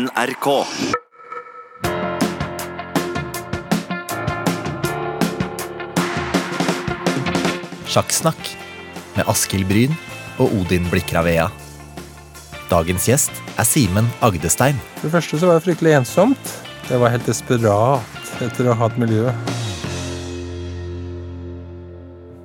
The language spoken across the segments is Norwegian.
NRK. Sjakksnakk med Askild Bryn og Odin Blikravea. Dagens gjest er Simen Agdestein. For det første så var det fryktelig ensomt. Jeg var helt desperat etter å ha et miljø.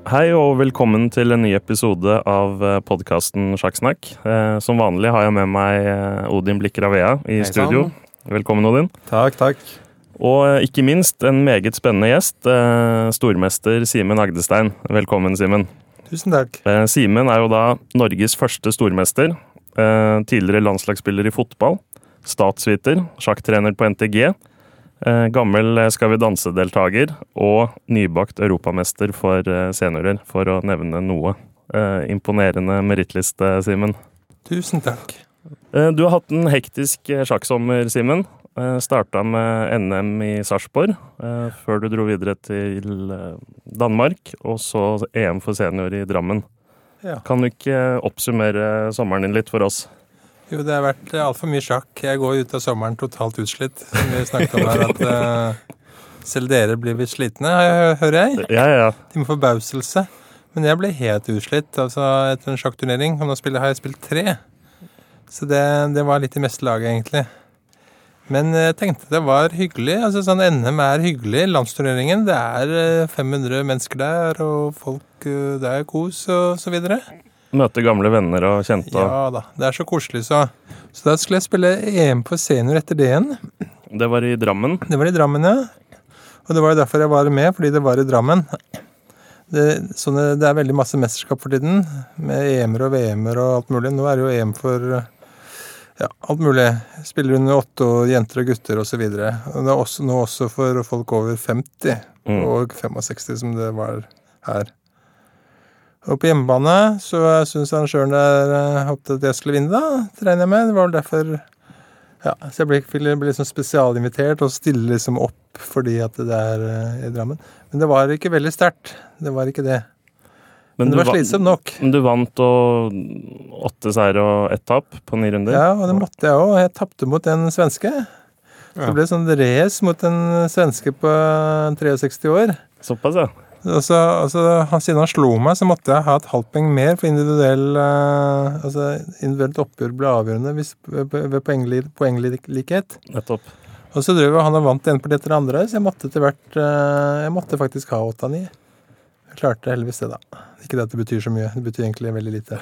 Hei og velkommen til en ny episode av podkasten Sjakksnakk. Eh, Som vanlig har jeg med meg eh, Odin Blikravea i Hei studio. Velkommen, Odin. Takk, takk. Og eh, ikke minst en meget spennende gjest, eh, stormester Simen Agdestein. Velkommen, Simen. Tusen takk. Eh, Simen er jo da Norges første stormester. eh, Tidligere landslagsspiller i fotball. Statsviter. Sjakktrener på NTG. Eh, Gammel eh, Skal vi danse-deltaker. Og nybakt europamester for eh, seniorer, for å nevne noe. Imponerende merittliste, Simen. Tusen takk. Du har hatt en hektisk sjakksommer, Simen. Starta med NM i Sarpsborg, før du dro videre til Danmark. Og så EM for senior i Drammen. Ja. Kan du ikke oppsummere sommeren din litt for oss? Jo, det har vært altfor mye sjakk. Jeg går ut av sommeren totalt utslitt. Som vi snakket om her, at uh, selv dere blir litt slitne, hører jeg. Ja, ja. Til min forbauselse. Men jeg ble helt utslitt altså, etter en sjakkturnering. Og nå har jeg spilt tre. Så det, det var litt i meste laget, egentlig. Men jeg tenkte det var hyggelig. altså sånn NM er hyggelig. Landsturneringen, det er eh, 500 mennesker der, og folk eh, Det er kos og så videre. Møte gamle venner og kjente. Ja da, det er så koselig, så. Så da skulle jeg spille EM for senior etter det igjen. Det var i Drammen. Det var i Drammen, ja. Og det var jo derfor jeg var med, fordi det var i Drammen. Det, sånne, det er veldig masse mesterskap for tiden, med EM-er og VM-er og alt mulig. Nå er det jo EM for ja, alt mulig. Spiller under åtte og jenter og gutter osv. Og, og det er også, nå også for folk over 50 Mm. og 65, som det var her. Og på hjemmebane så syns arrangøren der eh, håpet at jeg skulle vinne, da. Regner jeg med. Det var vel derfor ja, Så jeg ble, ble liksom spesialinvitert og stille liksom opp fordi at det er eh, i Drammen. Men det var ikke veldig sterkt. Det var ikke det. Men, det var va- slitsomt nok. Men du vant og åtte seier og ett tap på ni runder. Ja, og det måtte jeg òg. Jeg tapte mot en svenske. Så det ble sånn race mot en svenske på 63 år. Såpass, ja. Og så, og så han, siden han slo meg, så måtte jeg ha et halvt poeng mer, for individuell, eh, altså, individuelt oppgjør ble avgjørende hvis, ved, ved poengli- poenglikhet. Nettopp. Og så drev han og vant det ene partiet det etter det andre, så jeg måtte etter hvert eh, Jeg måtte faktisk ha 8-9. Jeg klarte heldigvis det, da. Ikke det at det betyr så mye. Det betyr egentlig veldig lite.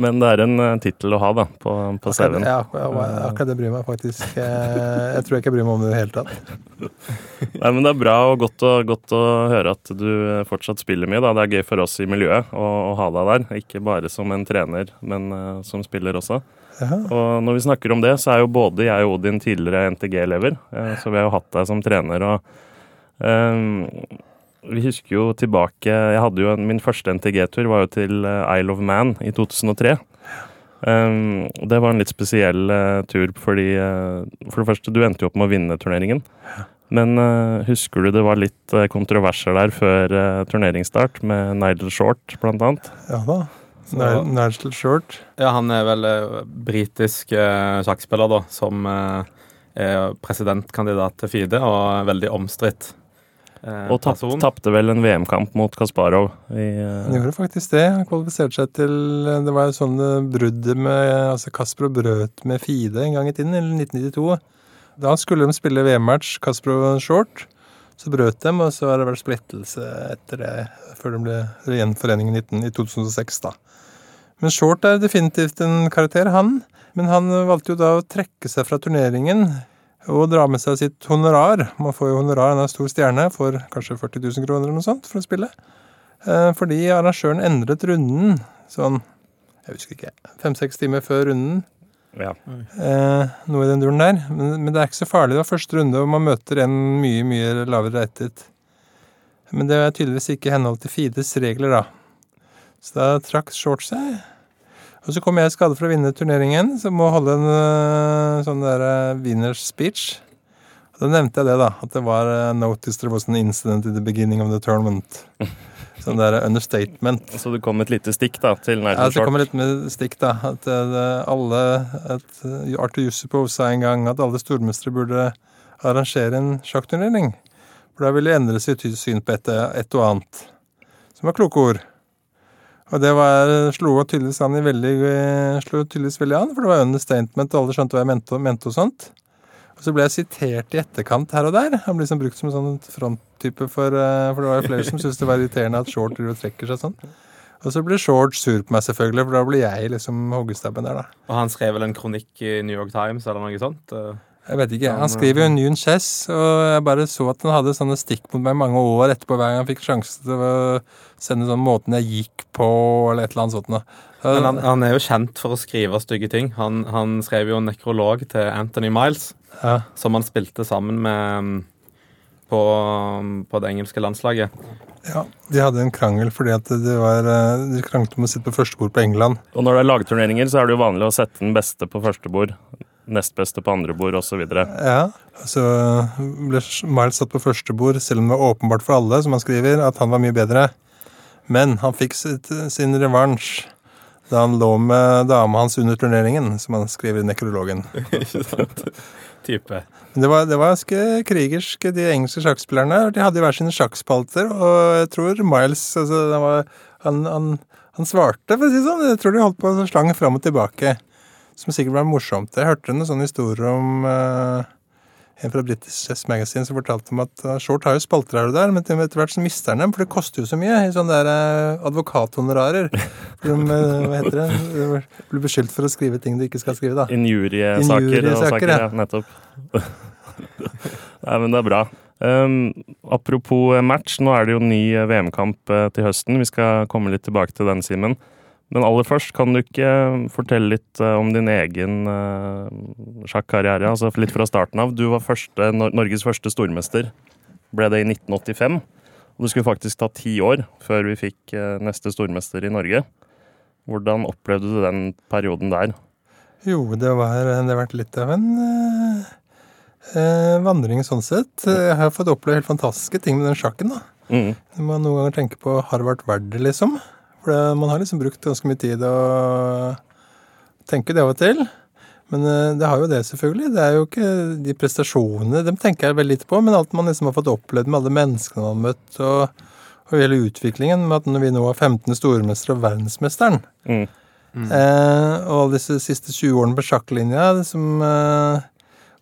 Men det er en uh, tittel å ha, da, på, på CV-en. Ja, akkurat det bryr meg faktisk. Jeg, jeg tror jeg ikke bryr meg om det i det hele tatt. Nei, men Det er bra og godt, å, godt å høre at du eh, fortsatt spiller mye. Da. Det er gøy for oss i miljøet å, å ha deg der. Ikke bare som en trener, men uh, som spiller også. Aha. Og når vi snakker om det, så er jo både jeg og Odin tidligere NTG-elever. Uh, så vi har jo hatt deg som trener. og eh, vi husker jo tilbake jeg hadde jo en, Min første NTG-tur var jo til eh, Isle of Man i 2003. Um, det var en litt spesiell uh, tur fordi uh, For det første, du endte jo opp med å vinne turneringen. Men uh, husker du det var litt kontroverser der før turneringsstart, med Nigel Short blant annet? Ja da. Nigel Nigel Short. Ja, han er vel britisk sjakkspiller, da, som er presidentkandidat til FIDE og er veldig omstridt Og tapp- tapte vel en VM-kamp mot Kasparov i uh... Han gjorde faktisk det. Han kvalifiserte seg til Det var jo sånn eh, bruddet med altså Kasparov brøt med Fide en gang i tiden, eller 1992. Da skulle de spille VM-match, Kasparov og Short. Så brøt de, og så har det vært splittelse etter det, før de ble gjenforening i 19 i 2006, da. Men Short er definitivt en karakter, han. Men han valgte jo da å trekke seg fra turneringen og dra med seg sitt honorar. Man får jo honorar, han er stor stjerne, får kanskje 40 000 kroner eller noe sånt for å spille. Eh, Fordi arrangøren endret runden sånn, jeg husker ikke, fem-seks timer før runden. ja. Eh, noe i den duren der. Men, men det er ikke så farlig. Det var første runde, og man møter en mye, mye lavere rettet. Men det er tydeligvis ikke i henhold til Fides regler, da. Så da trakk Short seg. Og så kom jeg i skade for å vinne turneringen, så må holde en eh, sånn der eh, winners speech. Og da nevnte jeg det, da. At det var eh, notice there was an incident in the beginning of the tournament. Sånn der understatement. Så det kom et lite stikk da, til Ja, Nigel så det kom litt med stikk, da. At alle at Arthur Yusupov sa en gang at alle stormestere burde arrangere en sjakkturnering. For da ville det endre sitt syn på et, et og annet. Som var kloke ord. Og det var, slo tydeligvis an i veldig, eh, slo tydeligvis veldig an, for det var understatement, og alle skjønte hva jeg mente, mente og sånt. Og så ble jeg sitert i etterkant her og der. Han ble liksom brukt som en sånn fronttype for eh, For det var jo flere som syntes det var irriterende at Short driver og trekker seg sånn. Og så ble Short sur på meg, selvfølgelig, for da ble jeg liksom hoggestabben der, da. Og han skrev vel en kronikk i New York Times eller noe sånt? eh. Jeg vet ikke. Han skriver jo Noon Chess, og jeg bare så at han hadde sånne stikk mot meg mange år etterpå hver gang han fikk sjanse til å sende sånn måten jeg gikk på, eller et eller annet sånt. Så- Men han, han er jo kjent for å skrive stygge ting. Han, han skrev jo en nekrolog til Anthony Miles, ja. som han spilte sammen med mm, på, på det engelske landslaget. ja. De hadde en krangel fordi at de, var eh, De kranglet om å sitte på første bord på England. Og når det er lagturneringer, så er det jo vanlig å sette den beste på første bord, nest beste på andre bord osv. Ja. Så ble Miles satt på første bord, selv om det var åpenbart for alle, som han skriver, at han var mye bedre. Men han fikk sitt, sin revansj da han lå med dama hans under turneringen, som han skriver i nekrologen. Ikke sant? Type. Det var, det var ganske krigersk, de engelske sjakkspillerne. De hadde hver sine sjakkspalter, og jeg tror Miles altså, han, var, han, han, han svarte, for å si det sånn. Jeg tror de holdt på å slange fram og tilbake. Som sikkert var morsomt. Jeg hørte noen sånne historier om uh, en fra British Chess Magazine som fortalte om at uh, Short har jo spalter her og der, men etter hvert så mister han dem, for det koster jo så mye i sånne der uh, advokathonorarer. For de, hva heter det, de blir beskyldt for å skrive ting du ikke skal skrive, da. Injuriesaker og saker, ja. Nettopp. Nei, men det er bra. Um, apropos match, nå er det jo ny VM-kamp til høsten. Vi skal komme litt tilbake til den, Simen. Men aller først, kan du ikke eh, fortelle litt eh, om din egen uh, sjakkarriere? Altså litt fra starten av. Du var første, Norges første stormester. Ble det i 1985. Og det skulle faktisk ta ti år før vi fikk eh, neste stormester i Norge. Hvordan opplevde du den perioden der? Jo, det, var, det har vært litt av en eh, eh, vandring sånn sett. Jeg har fått oppleve helt fantastiske ting med den sjakken. da. Mm. Må noen ganger tenke på har det vært verdt det, liksom. For det, man har liksom brukt ganske mye tid å tenke det av og til. Men eh, det har jo det, selvfølgelig. Det er jo ikke de prestasjonene Dem tenker jeg veldig lite på, men alt man liksom har fått opplevd med alle menneskene man har møtt, og, og hele utviklingen med at når vi nå er 15 stormester og verdensmesteren Mm. Eh, og alle disse siste 20 årene på sjakklinja, som, eh,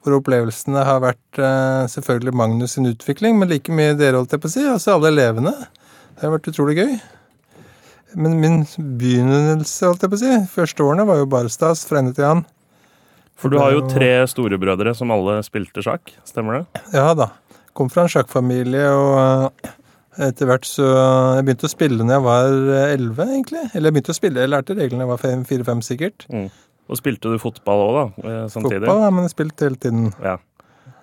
hvor opplevelsene har vært eh, selvfølgelig Magnus sin utvikling, men like mye dere, holdt jeg på å si, altså alle elevene. Det har vært utrolig gøy. Men min begynnelse, holdt jeg på å si, første årene var jo bare stas fra ende til annen. For du har jo tre storebrødre som alle spilte sjakk, stemmer det? Ja da. Kom fra en sjakkfamilie, og etter hvert så Jeg begynte å spille når jeg var elleve, egentlig. Eller jeg begynte å spille, jeg lærte reglene jeg var fem- fire-fem, sikkert. Mm. Og spilte du fotball òg, da? eh, Samtidig? Fotball ja, men jeg spilte hele tiden. Ja.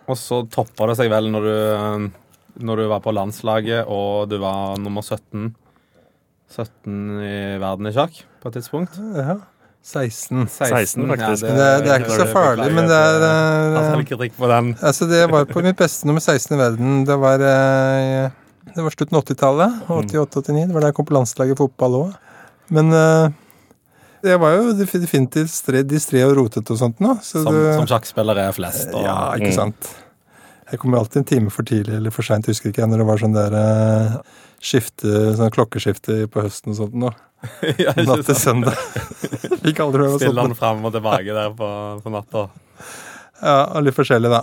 Og så toppa det seg vel når du, når du var på landslaget og du var nummer 17 17 i verden i sjakk på et tidspunkt. Ja. 16. 16 faktisk. Det, er- det er ikke så farlig, men det er Altså, eh. Altså, det var på mitt beste nummer 16 i verden. Det var eh, Det var slutten av 80-tallet. 88-89. Det var da jeg kom på landslaget i fotball òg. Men eh, det var jo def- definitivt stre, distré og rotete og sånt nå. Så Som, det, som sjakkspillere er flest. Og, Ja, ikke Mm. sant. Jeg kommer alltid en time for tidlig eller for seint, husker ikke jeg, når det var sånn der skifte, sånn klokkeskifte på høsten og sånt nå. ja, Natt til søndag. Fikk aldri være Stille sånn. han fram og tilbake der på, på natta. Ja, og litt forskjellig, da.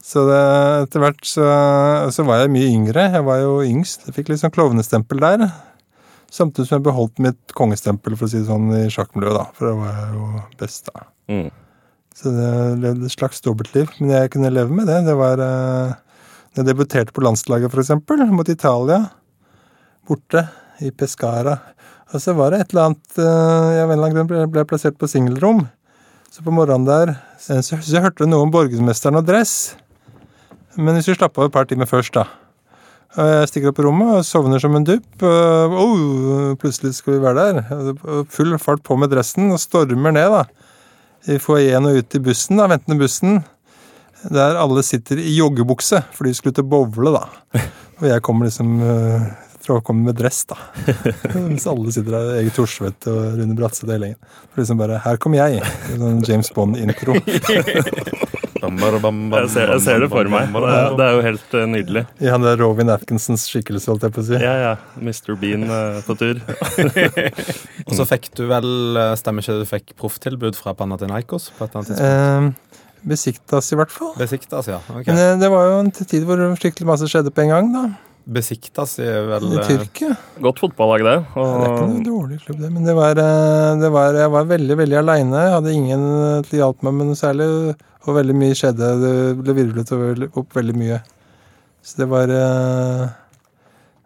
Så det, etter hvert så, så var jeg mye yngre. Jeg var jo yngst. Jeg fikk litt sånn klovnestempel der. Samtidig som jeg beholdt mitt kongestempel, for å si det sånn, i sjakkmiljøet, da. For da var jeg jo best, da. Mm. Så det levde et slags dobbeltliv. Men jeg kunne leve med det. Det var eh, Da jeg debuterte på landslaget, eksempel, mot Italia, borte i Pescara. Og så var det et eller annet eh, Jeg av en eller annen grunn ble, ble plassert på singelrom. Så på morgenen der så, så, så jeg noe om borgermesteren og dress. Men hvis vi slapp av et par timer først, da. Og jeg stikker opp på rommet og sovner som en dupp. Og, oh, plutselig skal vi være der. Og Full fart på med dressen og stormer ned, da. I foajeen og ut i bussen, da, ventende bussen. Der alle sitter i joggebukse, for de skulle til bowle, da. Og jeg kommer liksom uh, Fra å komme med dress, da. Mens alle sitter der, Egil Thorsvedt og Rune Bratseth hele gjengen. For liksom bare Her kommer jeg! Sånn James Bond-intro. Jeg ser, jeg ser det for meg. Det er, det er jo helt eh, nydelig. I han der Robin Atkinsons skikkelse, holdt jeg på å si. Ja, ja. Mr. Bean uh, på tur. Og så fikk du vel, eh, stemmer ikke du fikk profftilbud fra Panathinaikos på et eller annet tidspunkt? Eh, besiktas, i hvert fall. Besiktas, ja. Okay. Men det, det var jo en tid hvor skikkelig masse skjedde på en gang, da. Besiktas er vel I eh, Tyrkia. Godt fotballag, det. Det er ikke noen noe dårlig klubb, det. Men det var, eh, det var, jeg var veldig veldig aleine. Hadde ingen til å hjelpe meg med noe særlig. Og veldig mye skjedde. Det ble virvlet opp veldig mye. Så det var eh,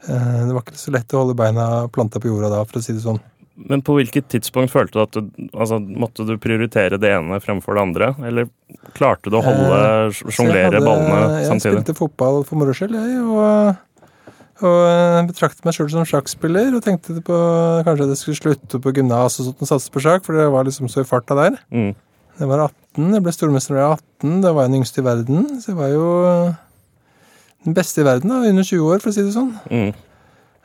eh, Det var ikke så lett å holde beina planta på jorda da, for å si det sånn. Men på hvilket tidspunkt følte du at du altså, Måtte du prioritere det ene fremfor det andre? Eller klarte du å holde Eh, sjonglere ballene samtidig? Jeg spilte fotball for moro skyld, jeg. Og, og betraktet meg sjøl som sjakkspiller. Og tenkte på kanskje jeg skulle slutte på gymnas og sånt og satse på sjakk, for det var liksom så i farta der. Mm. Jeg var 18, jeg ble stormester da jeg var 18. Da var jeg den yngste i verden. Så jeg var jo eh, den beste i verden, da, under 20 år, for å si det sånn. Mm.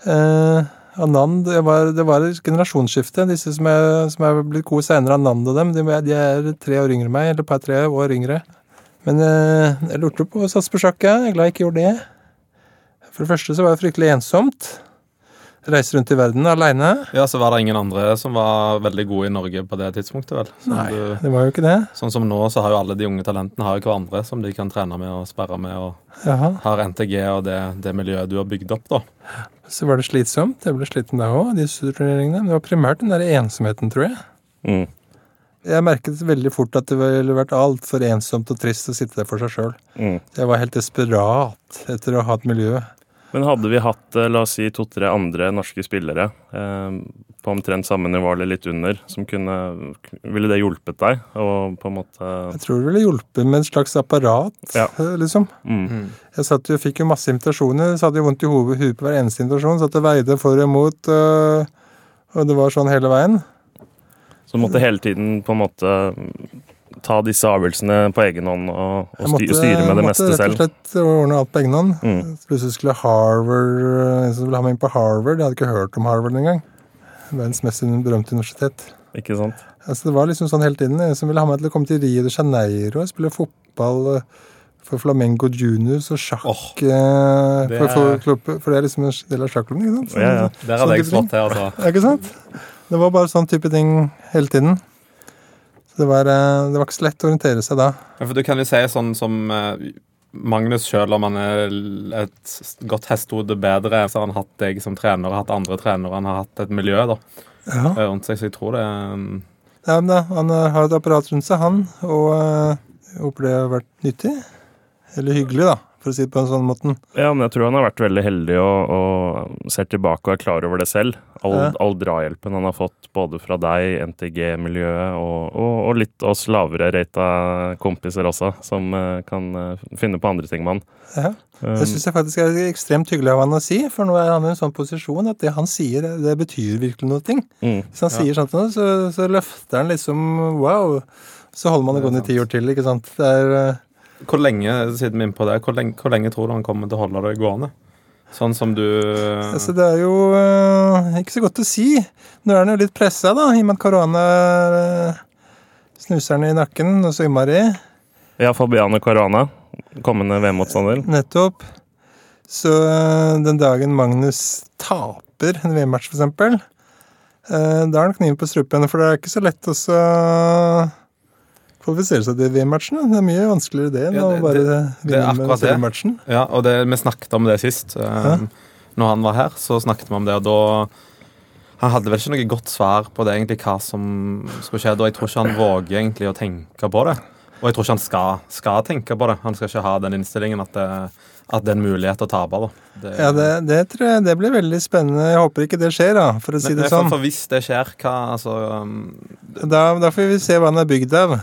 Eh, Anand, det var, det var et generasjonsskifte. Disse som er, som er blitt gode seinere, Anand og dem, de, de er tre år yngre enn meg, eller par-tre år yngre. Men eh, jeg lurte på å satse på sjakk, jeg. Jeg er glad jeg ikke gjorde det. For det første så var det fryktelig ensomt. Reise rundt i verden aleine. Ja, så var det ingen andre som var veldig gode i Norge på det tidspunktet, vel? Som Nei, du, det var jo ikke det. sånn som nå, så har jo alle de unge talentene har jo hverandre som de kan trene med og sperre med, og Jaha. har NTG og det, det miljøet du har bygd opp, da. Så var det slitsomt. Jeg ble sliten da òg, de turneringene. Men det var primært den der ensomheten, tror jeg. Mm. Jeg merket veldig fort at det ville vært altfor ensomt og trist å sitte der for seg sjøl. Mm. Jeg var helt desperat etter å ha et miljø. Men hadde vi hatt eh, la oss si to-tre andre norske spillere eh, på omtrent samme nivå eller litt under, som kunne Ville det hjulpet deg? Og på en måte Jeg tror det ville hjulpet med et slags apparat, Ja. eh, liksom. mm. Jeg satt jo, fikk jo masse invitasjoner, så hadde jeg vondt i hodet, huet på hver eneste invitasjon. Satt og veide for og imot, og, og det var sånn hele veien. Så måtte hele tiden på en måte ta disse avgjørelsene på egen hånd og, og Jeg sty styre med det meste selv? Jeg måtte rett og slett ordne alt på egen hånd. Mm. Plutselig skulle Harvard En som ville ha meg inn på Harvard. Jeg hadde ikke hørt om Harvard engang. Verdens mest berømte universitet. Ikke sant? Altså, det var liksom sånn hele tiden. En som ville ha meg til å komme til Rio de Janeiro og spille fotball eh, for Flamengo Juniors og sjakk oh, det er... for, for, klubb- for det er liksom en del av sjakklubben, ikke sant? Ja, ja. Der Sånn hadde jeg slått til, altså. Ikke sant? Det var bare sånn type ting hele tiden. Det var, eh, det var ikke så lett å orientere seg da. Ja, for du kan jo si sånn som eh, Magnus, selv om han er et godt hestehode bedre, så har han hatt deg som trener hatt andre trenere. Han har hatt et miljø da, Ja. eh, rundt seg, så jeg tror det Ja, men da, han har et apparat rundt seg, han. Og jeg håper det har vært nyttig. Eller hyggelig, da, for å si det på en sånn måte. Ja, men jeg tror han har vært veldig heldig og, og ser tilbake og er klar over det selv. All, Ja. all drahjelpen han har fått både fra deg, NTG-miljøet og, og, og litt oss lavere rata kompiser også, som eh, kan eh, finne på andre ting med han. Ja. Um, Det syns jeg faktisk er ekstremt hyggelig av han å si, for nå er han i en sånn posisjon at det han sier, det- betyr virkelig noe. ting. mm, Hvis han Ja. sier sånt, noe, så, så løfter han liksom wow. Så holder man det gående i ti år til, ikke sant. Det er eh, Hvor lenge siden vi er på det, hvor lenge, hvor lenge tror du han kommer til å holde det gående? Sånn som du Altså, det er jo uh, ikke så godt å si. Nå er han jo litt pressa, da, i og med at korona uh, snuser han i nakken og så innmari. ja, Fabiane Caruana, kommende VM-motstander. Nettopp. Så den dagen Magnus taper en VM-match, øh, da har han kniven på strupen. For det er ikke så lett å så kvalifisere seg til VM-matchen. Det er mye vanskeligere det enn Ja, det- å bare det- det vinne med seriematchen. Ja, og det, vi snakket om det sist. Ja. Når han var her, så snakket vi om det, og da Han hadde vel ikke noe godt svar på det, egentlig, hva som skulle skje. Og jeg tror ikke han våger egentlig å tenke på det. Og jeg tror ikke han skal, skal tenke på det. Han skal ikke ha den innstillingen at det, at det er en mulighet å tape. da. Det, Ja, det, det tror jeg det blir veldig spennende. Jeg håper ikke det skjer, da, for å si men, det for, sånn. for hvis det skjer, hva altså um, Da, da får vi se hva han er bygd av,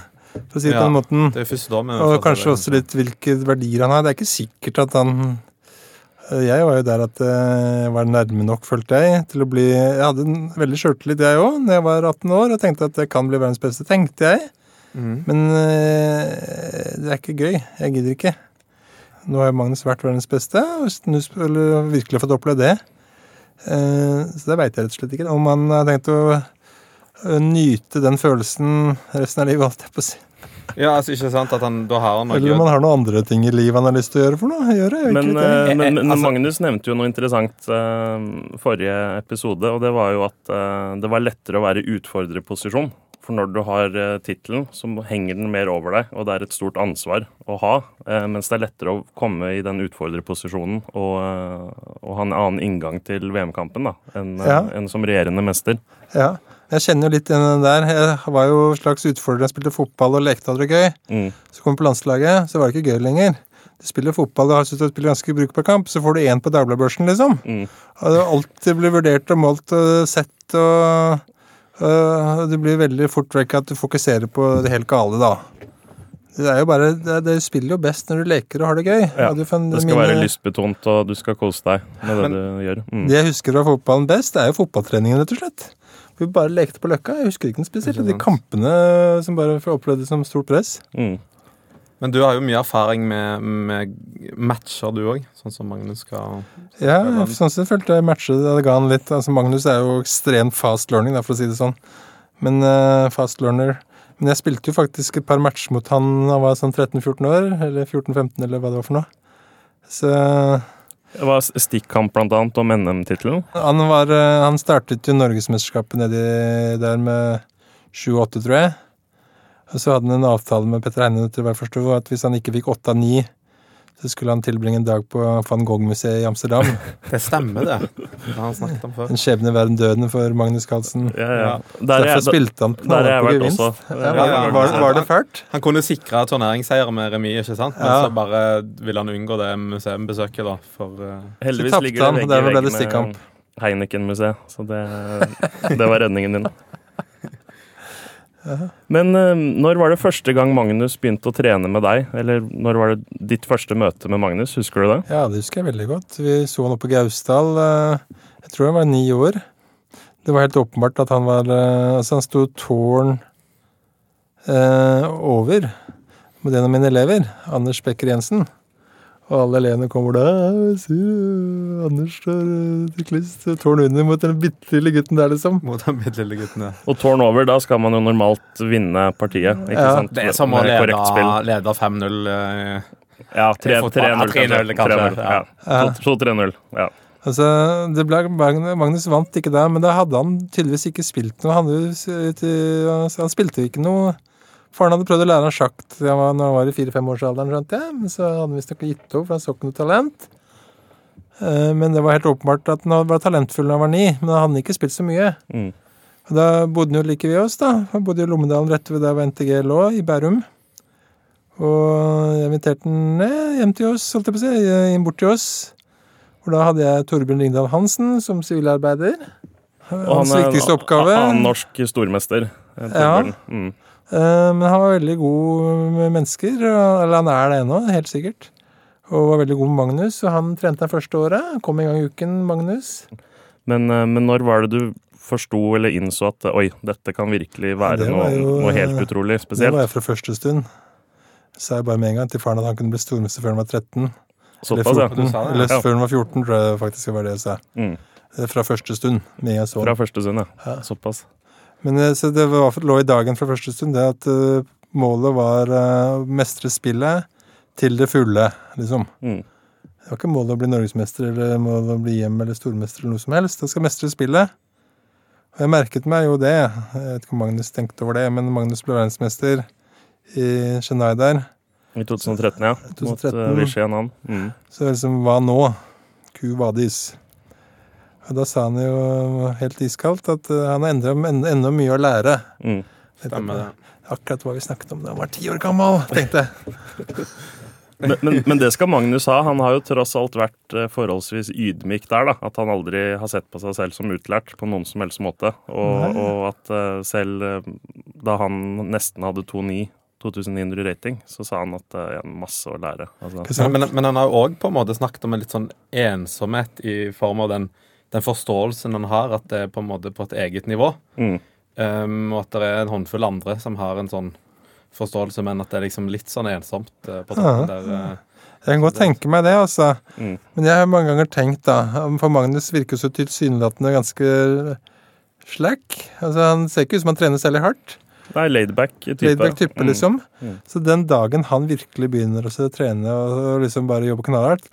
for å si det på den måten. Det da Og kanskje også litt hvilke verdier han har. Det er ikke sikkert at han Jeg var jo der at jeg var nærme nok, følte jeg, til å bli Jeg hadde en veldig sjøltillit, jeg òg, da jeg var 18 år, og tenkte at jeg kan bli verdens beste, tenkte jeg. Mm. Men eh, det er ikke gøy. Jeg gidder ikke. Nå har jo Magnus vært verdens beste, og snus- virkelig fått oppleve det. Eh, så det veit jeg rett og slett ikke. Om han har tenkt å eh, nyte den følelsen resten av livet, holdt jeg på å si. Ja, altså ikke sant at han, Da har han noe Eller om han har noen andre ting i livet han har lyst til å gjøre for noe. Gjøre, Men, eh, men, men Altså- Magnus nevnte jo noe interessant eh, forrige episode, og det var jo at eh, det var lettere å være i utfordrerposisjon. For når du har uh, tittelen, så henger den mer over deg, og det er et stort ansvar å ha. eh, mens det er lettere å komme i den utfordrerposisjonen og, eh, og ha en annen inngang til VM-kampen da, enn eh, Ja. en som regjerende mester. Ja. Jeg kjenner jo litt igjen den der. Jeg var jo slags utfordrer. Jeg spilte fotball og lekte hadde det gøy. Mm. Så kom jeg på landslaget, så var det ikke gøy lenger. Du spiller fotball og har syntes du spiller ganske brukbar kamp, så får du én på Dagbladbørsen, liksom. Mm. Og det Alt blir vurdert og målt og sett og og Det blir veldig fort vekk at du fokuserer på det helt gale, da. Det er jo bare Det, det spiller jo best når du leker og har det gøy. Ja, du får- Det skal mine- være lystbetont, og du skal kose deg med det Men- du gjør. Mm. Det jeg husker fra fotballen best, det er jo fotballtreningen, rett og slett. Vi bare lekte på Løkka. Jeg husker ikke den spesielt. De kampene som bare opplevdes som stort press. Mm. Men du har jo mye erfaring med, med matcher, du òg. Sånn som Magnus skal Ja, sånn sett følte jeg matchet det ga han litt. Altså, Magnus er jo ekstremt fast learning, da, for å si det sånn. Men uh, fast learner Men jeg spilte jo faktisk et par matcher mot han da han var sånn 13-14 år, eller 14-15, eller hva det var for noe. Så Det var stikkamp blant annet om NM-tittelen. han eh, Han startet jo Norgesmesterskapet nedi der med 7-8, tror jeg. Og så hadde han en avtale med Petter forstod, at hvis han ikke fikk 8 av 9, så skulle han tilbringe en dag på van Gogh-museet i Amsterdam. Det stemmer, det. Det har han snakket om før. En skjebne verden døden for Magnus Carlsen. Ja, ja. Ja. Der, er Derfor jeg, spilte han knallhardt på gevinst. Ja, var, var, var det fælt? Han kunne sikre turneringsseier med remis, ikke sant? Men så bare ville han unngå det museumbesøket, da. For uh... Heldigvis Så tapte ligger han, det vegg i ble vegg det stikkamp. med Heineken-museet, så det, det var redningen din. Men eh, når var det første gang Magnus begynte å trene med deg? Eller når var det ditt første møte med Magnus? Husker du det? Ja, det husker jeg veldig godt. Vi så han oppe på Gausdal. eh, Jeg tror han var ni år. Det var helt åpenbart at han var eh, Altså, han sto tårn eh, over med en av mine elever, Anders Becker Jensen. Og alle elevene kommer da Anders står eh, syklist, tårn under mot den bitte lille gutten der, liksom. mot den bitte lille gutten. ja. Og tårn over, da skal man jo normalt vinne partiet. ikke Ja, sant? Det er som å lede, korrekt lede 5-0. eh, Ja, 3-0. Ja, 3-0 kanskje, 3-0, ja. Ja. 2-3-0. Ja. Altså, det ble, Magnus vant ikke der, men da hadde han tydeligvis ikke spilt noe. Han, altså, han spilte ikke noe Faren hadde prøvd å lære han sjakk til han var- når han var i fire-femårsalderen, skjønte jeg. Men så hadde han visstnok gitt opp, for han så ikke noe talent. Eh, Men det var helt åpenbart at han var talentfull da han var ni, men han hadde ikke spilt så mye. Mm. Og Da bodde han jo like ved oss, da. Han bodde i Lommedalen rett ved der hvor NTG lå, i Bærum. Og jeg inviterte han ned hjem til oss, holdt jeg på å si, inn bort til oss. Og da hadde jeg Torbjørn Ringdal Hansen som sivilarbeider. Hans han er viktigste oppgave. Han er norsk stormester. Torbjørn. Ja. Mm. Eh, Men han var veldig god med mennesker. Eller han er det ennå, helt sikkert. Og var veldig god med Magnus, og han trente det første året. Kom en gang i uken, Magnus. Men, eh, men når var det du forsto eller innså at oi, dette kan virkelig være noe, jo, noe helt utrolig spesielt? Det var jeg fra første stund. Sa jeg bare med en gang til faren at han kunne bli stormester før han var 13. Eller Såpass, ja. 14. Du sa det, ja. Eller Ja. før han var 14, tror jeg faktisk det var det jeg sa. Mm. Eh, Fra første stund. Med en gang jeg så Fra første stund, ja. Ja. Såpass. Men eh, så det var, lå i dagen fra første stund, det at eh, målet var eh, å mestre spillet til det fulle, liksom. Mm. Det var ikke målet å bli norgesmester eller målet å bli hjem eller stormester eller noe som helst. Det skal mestre spillet. Og jeg merket meg jo det. Jeg vet ikke om Magnus tenkte over det, men Magnus ble verdensmester i Chennai der. I 2013, ja. Mot 2013. uh, Vishy Anand. Mm. Så liksom, hva nå? Ku vadis. Og da sa han jo helt iskaldt at eh, han har enda, enda, enda mye å lære. Mm. Stemmer det. Akkurat hva vi snakket om da han var ti år gammel, tenkte jeg. Men, men, men det skal Magnus ha. Han har jo tross alt vært eh, forholdsvis ydmyk der. da. At han aldri har sett på seg selv som utlært på noen som helst måte. Og, og at eh, selv da han nesten hadde 2,9 2900 rating, så sa han at det er masse å lære. Altså, Men, men, men han har jo òg på en måte snakket om en litt sånn ensomhet i form av den, den forståelsen han har, at det er på en måte på et eget nivå. mm. Um, og at det er en håndfull andre som har en sånn forståelse, men at det er liksom litt sånn ensomt uh, på Ja. der. uh, Jeg kan godt tenke meg det, altså. Mm. Men jeg har mange ganger tenkt, da For Magnus virker så tilsynelatende ganske slack. Altså, Han ser ikke ut som han trener særlig hardt. Nei, laidback type. Laidback type, Mm. liksom. Mm. Så den dagen han virkelig begynner å trene og og liksom bare jobbe knallhardt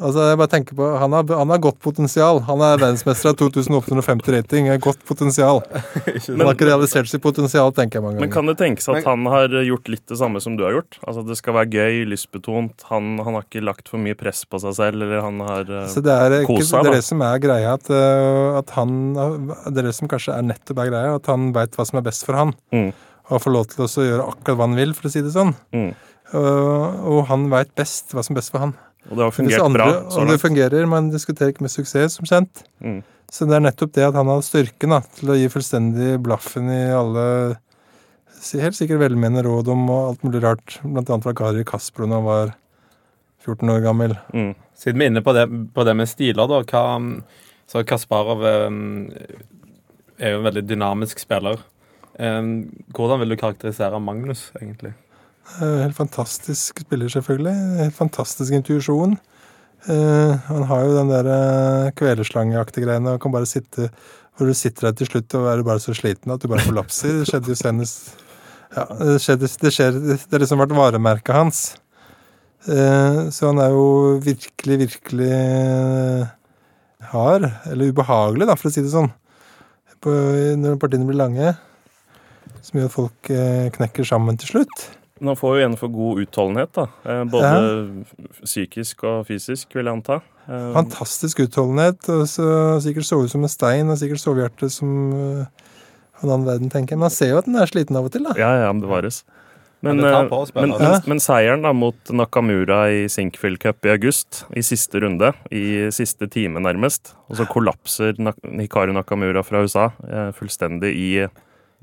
Altså, jeg bare tenker på, Han har, han har godt potensial. Han er verdensmester av 2850 rating. er Godt potensial. Han har ikke realisert sitt potensial, tenker jeg mange ganger. Men kan det tenkes at han har gjort litt det samme som du har gjort? Altså Det skal være gøy, lystbetont. Han, han har ikke lagt for mye press på seg selv, eller han har uh, Så det er, ikke, Kosa, det er det som er greia, at, øh, at han Det er det som kanskje er nettopp er greia, at han veit hva som er best for han. Mm. Og får lov til også å gjøre akkurat hva han vil, for å si det sånn. Mm. Og, og han veit best hva som er best for han. Og det har fungert andre, bra. Så og det fungerer, man diskuterer ikke med suksess, som kjent. Mm. Så det er nettopp det at han har styrken da, til å gi fullstendig blaffen i alle helt sikkert velmenende råd om og alt mulig rart, blant annet fra Kari Kaspro da han var 14 år gammel. Mm. Siden vi er inne på det, på det med stiler, da. Hva, så Kasparov eh, er jo en veldig dynamisk spiller. Eh, Hvordan vil du karakterisere Magnus, egentlig? Eh, Helt fantastisk spiller, selvfølgelig. Helt fantastisk intuisjon. Eh, han har jo den der eh, kvelerslangeaktige greiene og kan bare sitte hvor du sitter der til slutt og er bare så sliten at du bare kollapser. Det skjedde jo senest Ja, det, skjedde, det skjer Det har liksom vært varemerket hans. Så han er jo virkelig, virkelig hard. Eller ubehagelig, da, for å si det sånn. Når partiene blir lange. Som gjør at folk knekker sammen til slutt. Men han får jo igjen for god utholdenhet, da. Både Både psykisk og fysisk, vil jeg anta. Eh, Fantastisk utholdenhet. og så Sikkert sovet som en stein, og sikkert sovehjerte som uh, en annen verden, tenker jeg. Men man ser jo at den er sliten av og til, da. Ja, ja, men bevares. Men, Ja, eh, men, altså. men, men seieren da mot Nakamura i Sinkfield Cup i august, i siste runde, i siste time nærmest, og så kollapser Hikaru Nakamura fra USA eh, fullstendig i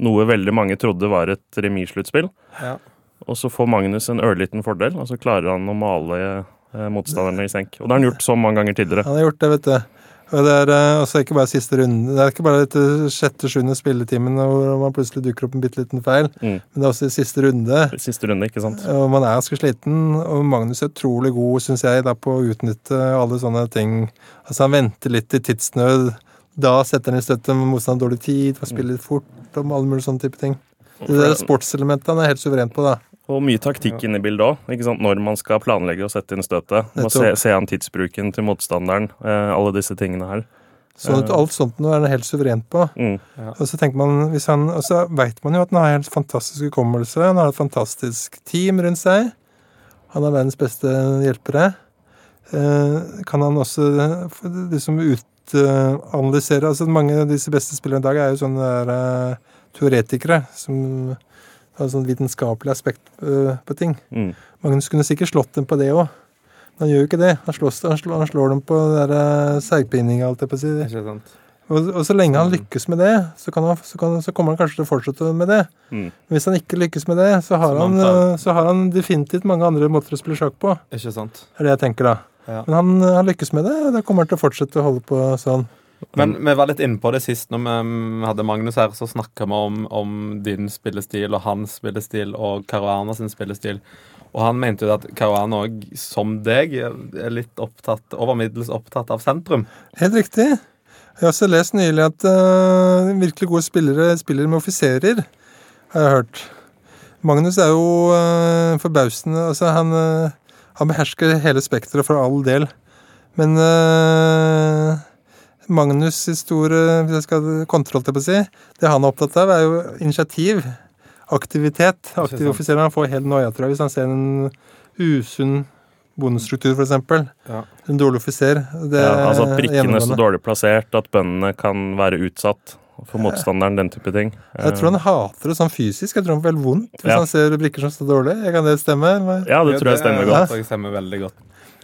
noe veldig mange trodde var et remissluttspill. Ja. Og så får Magnus en ørliten fordel, og så klarer han å male eh, motstanderne i senk. Og det har han gjort så mange ganger tidligere. Han har gjort det, vet du. Og det er eh, også ikke bare siste runde. Det er ikke bare etter sjette-sjuende spilletimen hvor man plutselig dukker opp en bitte liten feil, Mm. men det er også i siste runde. Siste runde, ikke sant? Og man er ganske sliten, og Magnus er utrolig god, syns jeg, da, på å utnytte alle sånne ting. Altså, han venter litt i tidsnød. Da setter han i støtte med motstand dårlig tid, får spiller litt fort, og alle mulige sånne type ting. Det der sportselementet han er helt suveren på, da. Og mye taktikk inne i bildet òg, når man skal planlegge og sette inn støtet. Må se, se an tidsbruken til motstanderen, eh, alle disse tingene her. Så at alt sånt nå er han helt suverent på. Mm. Og så tenker man, hvis han, og så veit man jo at han har helt fantastisk hukommelse. Han har et fantastisk team rundt seg. Han er verdens beste hjelpere. Eh, kan han også eh, liksom utanalysere altså Mange av disse beste spillerne i dag er jo sånne der, uh, teoretikere som har sånn vitenskapelig aspekt eh, på ting. Mm. Magnus kunne sikkert slått dem på det òg. Men han gjør jo ikke det. Han, slås, han, slår, han slår dem på der eh, seigpininga, alt jeg på å si. Ikke sant? Og, og så lenge han lykkes med det, så, kan han, så, kan, så kommer han kanskje til å fortsette med det. Mm. Men hvis han ikke lykkes med det, så har, Så så har han definitivt mange andre måter å spille sjakk på. Ikke sant? Det er det jeg tenker da. Ja. Men han, han lykkes med det, og da kommer han til å fortsette å holde på sånn. Men vi var litt inne på det sist når vi hadde Magnus her. Så snakka vi om, om din spillestil og hans spillestil og Caruana sin spillestil. Og han mente jo at Caruana òg, som deg, er litt opptatt, over middels opptatt av sentrum. Helt riktig. Jeg har også lest nylig at uh, virkelig gode spillere spiller med offiserer, har jeg hørt. Magnus er jo uh, forbausende Altså, han, uh, han behersker hele spekteret for all del. Men uh, Magnus' store hvis jeg skal kontroll til å si, det han er opptatt av, er jo initiativ. Aktivitet. Aktive offiserer. Han får helt noia, tror jeg, hvis han ser en usunn bondestruktur, f.eks. Ja. En dårlig offiser. Det Ja, altså at er brikkene er så dårlig plassert, at bøndene kan være utsatt for motstanderen, den type ting. Jeg tror han hater det sånn fysisk. Jeg tror han får helt vondt hvis Ja. han ser brikker som står dårlig. Kan det stemme? Ja, det tror jeg stemmer godt. jeg stemmer veldig godt.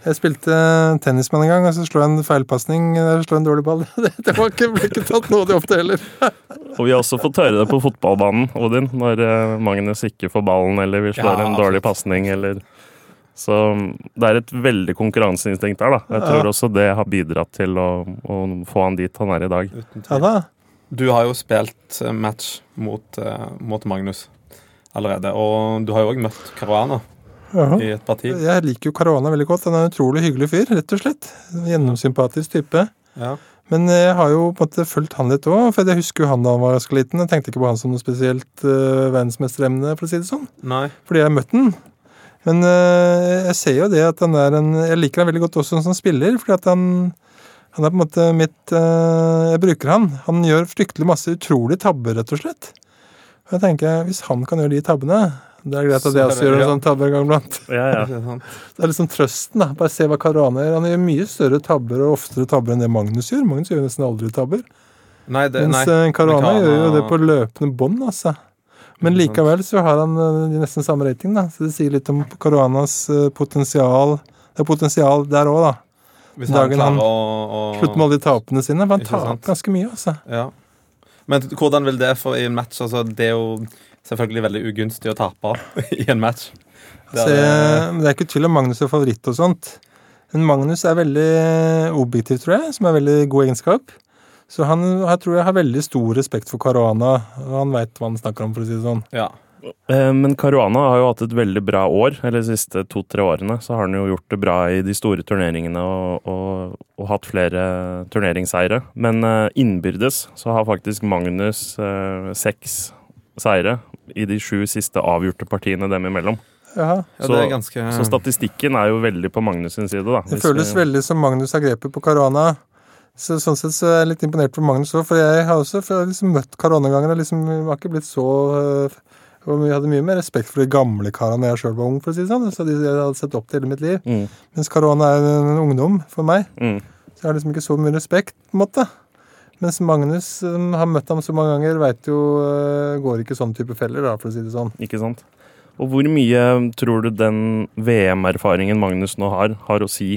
Jeg spilte tennis med en gang, og så slo jeg en feilpasning. Slo en dårlig ball. Det, var ikke, ble ikke tatt nådig ofte det heller. Og vi har også fått høre det på fotballbanen, Odin, når eh, Magnus ikke får ballen, eller vi slår Ja, en dårlig pasning, eller Så mm, det er et veldig konkurranseinstinkt der, da. Jeg tror Ja. også det har bidratt til å, å få han dit han er i dag. Ja da. Du har jo spilt eh, match mot, eh, mot Magnus allerede, og du har jo òg møtt Caruana. I et parti. Jeg liker jo Caruana veldig godt. Han er en utrolig hyggelig fyr, rett og slett. Gjennomsympatisk type. Ja. Men jeg har jo på en måte fulgt han litt òg, for jeg husker jo han da han var ganske liten. Jeg tenkte ikke på han som noe spesielt uh, verdensmesteremne, for å si det sånn. Nei. Fordi jeg har møtt han. Men uh, jeg ser jo det at han er en Jeg liker han veldig godt også som spiller, fordi at han han er på en måte mitt eh, Jeg bruker han. Han gjør fryktelig masse utrolige tabber, rett og slett. Jeg tenker, Hvis han kan gjøre de tabbene Det er greit at jeg også gjør en sånn tabbe en gang iblant. Ja, ja. Det er liksom trøsten. da. Bare se hva Caruana gjør. Han gjør mye større tabber og oftere tabber enn det Magnus gjør. Magnus gjør nesten aldri tabber. Nei, det, Mens nei. eh, Caruana gjør jo det på løpende bånd, altså. Men likevel så har han eh, nesten samme rating, da. Så det sier litt om Caruanas eh, potensial. Det er potensial der òg, da. Hvis han dagen han å, å slutter med alle de tapene sine. For han taper ganske mye, altså. Ja. Men hvordan vil det for i en match? Altså, det er jo selvfølgelig veldig ugunstig å tape i en match. Det er, jeg- det er ikke tvil om Magnus er favoritt og sånt. Men Magnus er veldig objektiv, tror jeg, som er veldig god egenskap. Så han jeg tror jeg har veldig stor respekt for Caruana, han veit hva han snakker om, for å si det sånn. ja. Eh, Men Caruana har jo hatt et veldig bra år. Eller de siste to-tre årene så har han jo gjort det bra i de store turneringene og, og, og hatt flere turneringsseire. Men eh, innbyrdes så har faktisk Magnus eh, seks seire i de sju siste avgjorte partiene dem imellom. Ja, Så- det er ganske Så statistikken er jo veldig på Magnus sin side, da. Det føles vi- veldig som Magnus har grepet på Caruana. Så, sånn sett så er jeg litt imponert på Magnus òg, for jeg har også for jeg har liksom møtt Caruana-ganger og liksom har ikke blitt så øh, og Jeg hadde mye mer respekt for de gamle karene da jeg sjøl var ung, for å si det sånn. Så de jeg hadde sett opp til hele mitt liv. Mm, Mens Caruana er en ungdom for meg. mm. Så jeg har liksom ikke så mye respekt, på en måte. Mens Magnus, som har møtt ham så mange ganger, veit jo øh, Går ikke sånn type feller, da, for å si det sånn. Ikke sant? Og hvor mye tror du den VM-erfaringen Magnus nå har, har å si?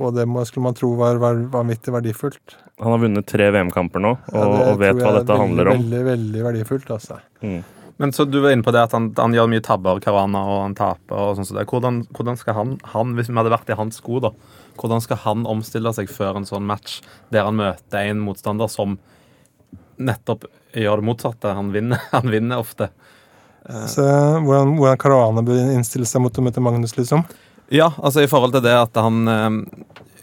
Og det må, skulle man tro var, var vanvittig verdifullt. Han har vunnet tre VM-kamper nå, og, Ja, og vet hva jeg er handler om. Veldig, veldig verdifullt, altså. Mm. Men så du var inne på det at han, han gjør mye tabber, Karana, og han taper og sånn så. Hvordan, hvordan skal han, han, hvis vi hadde vært i hans sko, da, hvordan skal han omstille seg før en sånn match der han møter en motstander som nettopp gjør det motsatte? Han vinner, han vinner ofte. Så hvordan, hvordan Karana bør innstille seg mot å møte Magnus, liksom? Ja, altså i forhold til det at han eh,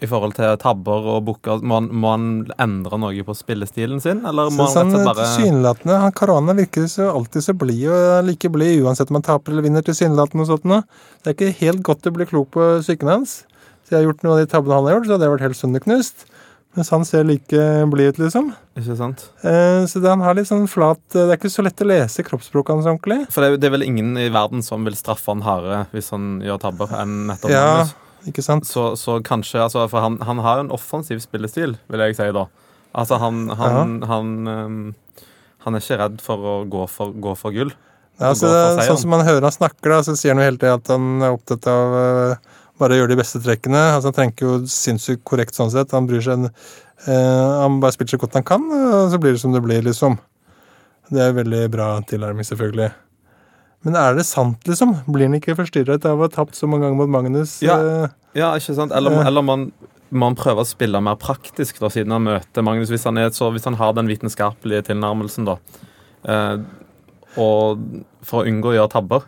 I forhold til tabber og booker, må, må han endre noe på spillestilen sin, eller må han sånn rett og slett bare Tilsynelatende han Caruana virker så alltid så blid og er like blid uansett om han taper eller vinner. tilsynelatende og sånt. Det er ikke helt godt å bli klok på psyken hans. Så jeg har gjort noe av de tabbene han har gjort, så hadde jeg vært helt sønderknust. Mens han ser like blid ut, liksom. Ikke sant? Eh, så det, han har litt sånn flat Det er ikke så lett å lese kroppsspråket hans ordentlig. For det, er- det er vel ingen i verden som vil straffe han hardere hvis han gjør tabber, enn nettopp Ja, Magnus. ikke sant? Så, så kanskje altså, For han, han har en offensiv spillestil, vil jeg si da. Altså, han Han, han, um, han er ikke redd for å gå for, gå for gull. Ja, altså, det, sånn som man hører han snakker, da, så sier han jo hele tida at han er opptatt av eh, bare gjør de beste trekkene. Altså, han trenger jo sinnssykt korrekt sånn sett. Han bryr seg eh, Han bare spiller så godt han kan, og så blir det som det blir, liksom. Det er veldig bra tilnærming, selvfølgelig. Men er det sant, liksom? Blir han ikke forstyrret av å ha tapt så mange ganger mot Magnus? Ja. eh? Ja, ikke sant? Eller, eller man, man prøver å spille mer praktisk da, siden han møter Magnus. Hvis han, er, så, hvis han har den vitenskapelige tilnærmelsen, da. Eh, og for å unngå å gjøre tabber.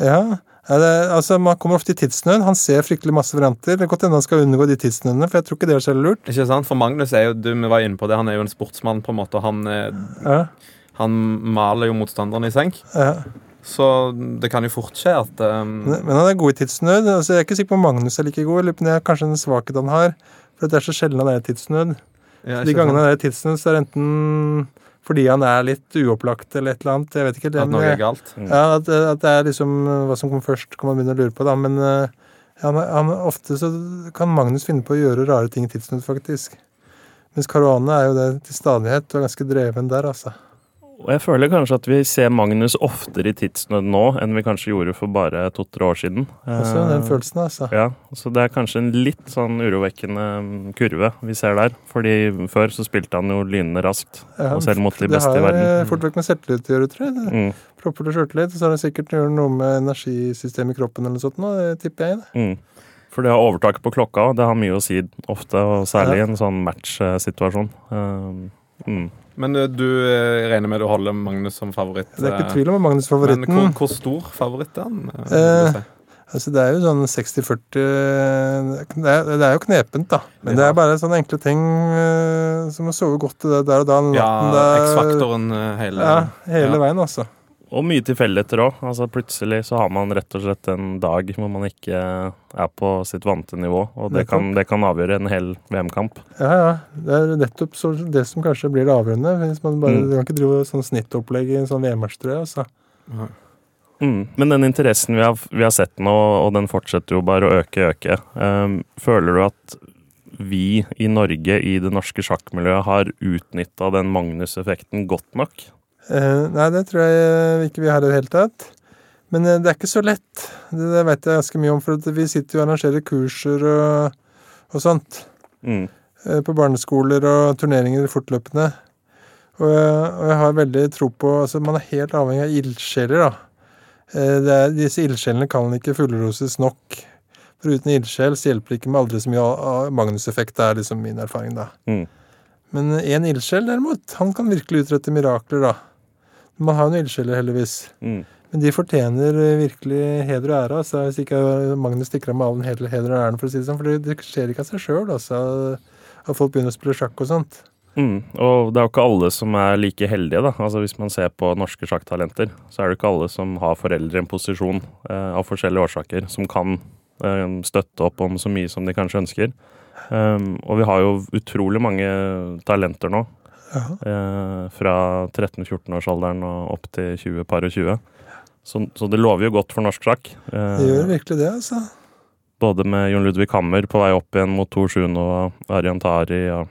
Ja. Altså, Man kommer ofte i tidsnød. Han ser fryktelig masse varianter. Det er godt hende han skal unngå de tidsnødene, for jeg tror ikke det er så lurt. Ikke sant? For Magnus er jo, du vi var inne på det, han er jo en sportsmann, på en måte. og Han, er, Ja, han maler jo motstanderen i senk. ja. Så det kan jo fort skje at um... Men han er god i tidsnød. Altså, jeg er ikke sikker på om Magnus er like god. Det er kanskje en svakhet han har. For det er så sjelden han er i tidsnød. ja, De gangene han er i tidsnød, så er det enten fordi han er litt uopplagt eller et eller annet. Jeg vet ikke. At men, noe er galt. ja, at, at det er liksom hva som kommer først, kan man begynne å lure på. da, Men eh, han, han, ofte så kan Magnus finne på å gjøre rare ting i tidsnød, faktisk. Mens Caruana er jo det til stadighet og er ganske dreven der, altså. Og jeg føler kanskje at vi ser Magnus oftere i tidsnød nå enn vi kanskje gjorde for bare to-tre år siden. Også den Eh, følelsen, altså. Ja, så det er kanskje en litt sånn urovekkende mm, kurve vi ser der. Fordi før så spilte han jo lynende raskt, Ja, og selv mot de beste i verden. Det har fort vekk med selvtillit å gjøre, tror jeg. Det Mm, Propper og sjøltillit, så har det sikkert gjort noe med energisystemet i kroppen eller noe sånt, nå, det tipper jeg. det. mm. For det å ha overtaket på klokka, det har mye å si ofte, og særlig i Ja. en sånn matchsituasjon. Um, mm. Men eh, du eh, regner med du holder Magnus som favoritt? Det er ikke eh, tvil om Magnus Men hvor, hvor stor favoritt er han? eh? Altså Det er jo sånn 60-40 det, det er jo knepent, da. Men det er bare sånne enkle ting som å sove godt der og da. Ja. X-faktoren hele Ja, hele Ja. veien, altså. Og mye tilfeldigheter òg. Altså, plutselig så har man rett og slett en dag hvor man ikke er på sitt vante nivå. Og det kan, det kan avgjøre en hel VM-kamp. Ja, ja. Det er nettopp så det som kanskje blir det avgjørende. Hvis man bare, Mm. Kan ikke drive sånn snittopplegg i en sånn VM-match, tror jeg. Altså. Mm. Men den interessen vi har, vi har sett nå, og den fortsetter jo bare å øke øke. um, føler du at vi i Norge, i det norske sjakkmiljøet, har utnytta den Magnus-effekten godt nok? Eh, nei, det tror jeg ikke vi har i det hele tatt. Men eh, det er ikke så lett. Det, det vet jeg ganske mye om, for vi sitter jo og arrangerer kurser og, og sånt. Mm. eh, På barneskoler og turneringer fortløpende. Og jeg, og jeg har veldig tro på altså Man er helt avhengig av ildsjeler, da. Eh, er, disse ildsjelene kan ikke fullroses nok. For uten ildsjel så hjelper det ikke med aldri så mye Magnus-effekt. Det er liksom min erfaring, da. Mm. Men én ildsjel, derimot, han kan virkelig utrette mirakler, da. Man har jo noen ildsjeler, heldigvis. Mm. Men de fortjener eh, virkelig heder og ære. Altså, hvis ikke Magnus stikker av med all den heder og æren, for å si det sånn. For det skjer ikke av seg sjøl, altså. At folk begynner å spille sjakk og sånt. Mm. Og det er jo ikke alle som er like heldige, da. Altså Hvis man ser på norske sjakktalenter, så er det ikke alle som har foreldre i en posisjon eh, av forskjellige årsaker som kan eh, støtte opp om så mye som de kanskje ønsker. Um, og vi har jo utrolig mange talenter nå. Eh, fra 13-14-årsalderen og opp til 20 par og 20. Så, så det lover jo godt for norsk sjakk. Eh, Det gjør virkelig det, altså. både med Jon Ludvig Hammer på vei opp igjen mot Tor Sjuno og Arian Tari. og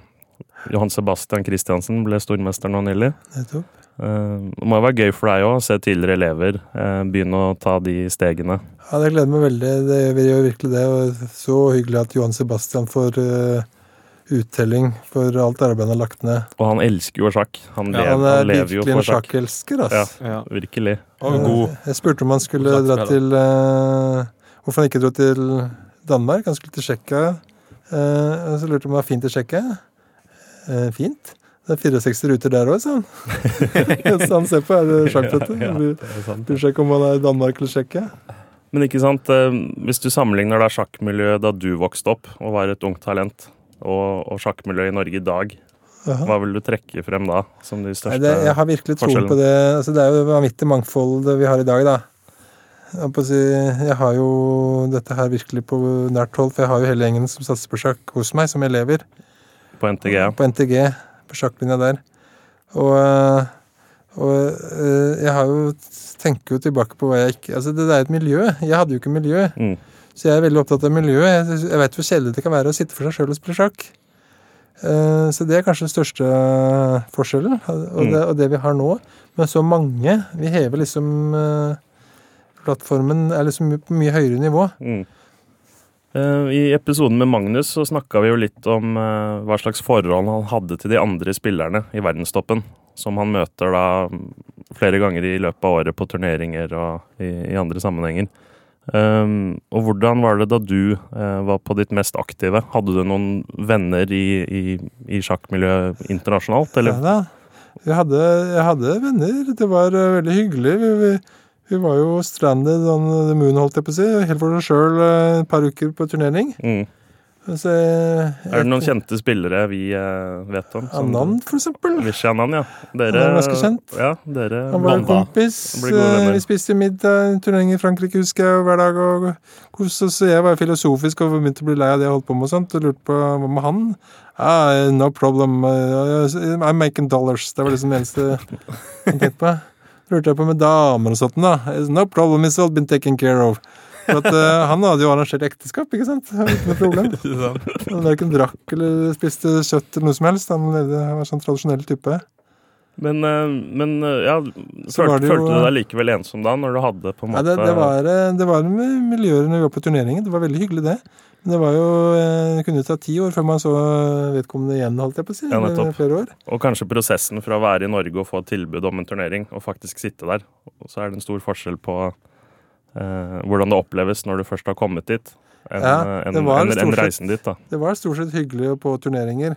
Johan Sebastian Christiansen ble stormester nå nylig. Nettopp. Eh, det må jo være gøy for deg òg å se tidligere elever eh, begynne å ta de stegene. Ja, det gleder meg veldig. Det gjør virkelig det. Og så hyggelig at Johan Sebastian får eh, uttelling for alt arbeidet han har lagt ned. Og han elsker jo sjakk. Han, Ja, lever, Han han, er lever jo virkelig en sjakk. sjakkelsker, altså. Ja. Ja. Virkelig. Og god. Jeg spurte om han skulle dra til uh, Hvorfor han ikke dro til Danmark. Han skulle til Tsjekkia. Eh, og så lurte jeg om det var fint i Tsjekkia. Uh, fint. Det er 64 ruter der òg, sa han. så han ser på er det sjakktøtte. Ja, Bryr Blir er ikke om han er i Danmark eller Tsjekkia. Men ikke sant, hvis du sammenligner da sjakkmiljøet da du vokste opp og var et ungt talent, og, og sjakkmiljøet i Norge i dag, Aha. hva vil du trekke frem da som de Nei, største det, jeg har virkelig tro på det. Altså, det er jo vanvittig mangfold vi har i dag, da. Jeg, har jo dette her virkelig på nært hold, for jeg har jo hele gjengen som satser på sjakk hos meg, som elever. på NTG? Ja. På NTG, på sjakklinja der. Og, øh, og øh, jeg har jo tenker jo tilbake på hva jeg ikke Altså, det, det er et miljø. Jeg hadde jo ikke miljø. Mm. Så jeg er veldig opptatt av miljøet. Jeg, jeg vet hvor kjedelig det kan være å sitte for seg sjøl og spille sjakk. Eh, Så det er kanskje den største forskjellen, og det, og det vi har nå. Men så mange. Vi hever liksom eh, Plattformen er liksom på mye høyere nivå. Mm. Eh, I episoden med Magnus så snakka vi jo litt om hva slags forhold han hadde til de andre spillerne i verdenstoppen. Som han møter da mm, flere ganger i løpet av året på turneringer og i, i andre sammenhenger. Um, og hvordan var det da du uh, var på ditt mest aktive? Hadde du noen venner i, i, i sjakkmiljøet internasjonalt, eller? Ja, da. Jeg, hadde, jeg hadde venner. Det var uh, veldig hyggelig. Vi, vi, vi var jo stranded on the moon, holdt jeg på å si. Helt for oss sjøl et par uker på turnering. Mm. Så jeg, Er det noen kjente spillere vi eh, vet om? som- Anand, for eksempel. Vishy Anand, ja. Dere, Han er ganske kjent. Ja, dere Han var en kompis. Eh, Vi spiste middag, turnering i Frankrike husker jeg, hver dag. og og, så, så Jeg var filosofisk og begynte å bli lei av det jeg holdt på med. og sånt, og lurte på hva med han. Ah, no problem. Uh, I'm making dollars. Det var liksom det eneste jeg tenkte på. Lurte jeg på med damer og sånt. da. No problem, it's all been taken care of. For at, uh, han hadde jo arrangert ekteskap, ikke sant? Uten noe problem. Han verken drakk eller spiste kjøtt eller noe som helst. Han, levde, var sånn tradisjonell type. Men, eh, men eh, ja, følte, jo- følte du deg likevel ensom da, når du hadde på en måte måte det, det, var, det var med miljøer når vi var på turneringen. Det var veldig hyggelig, det. Men det var jo, det kunne ta ti år før man så vedkommende igjen, holdt jeg på å si. Ja, flere år. Og kanskje prosessen fra å være i Norge og få et tilbud om en turnering, og faktisk sitte der. Og så er det en stor forskjell på hvordan det oppleves når du først har kommet dit, enn Ja, en, en, en reisen dit. da. Det var stort sett hyggelig på turneringer.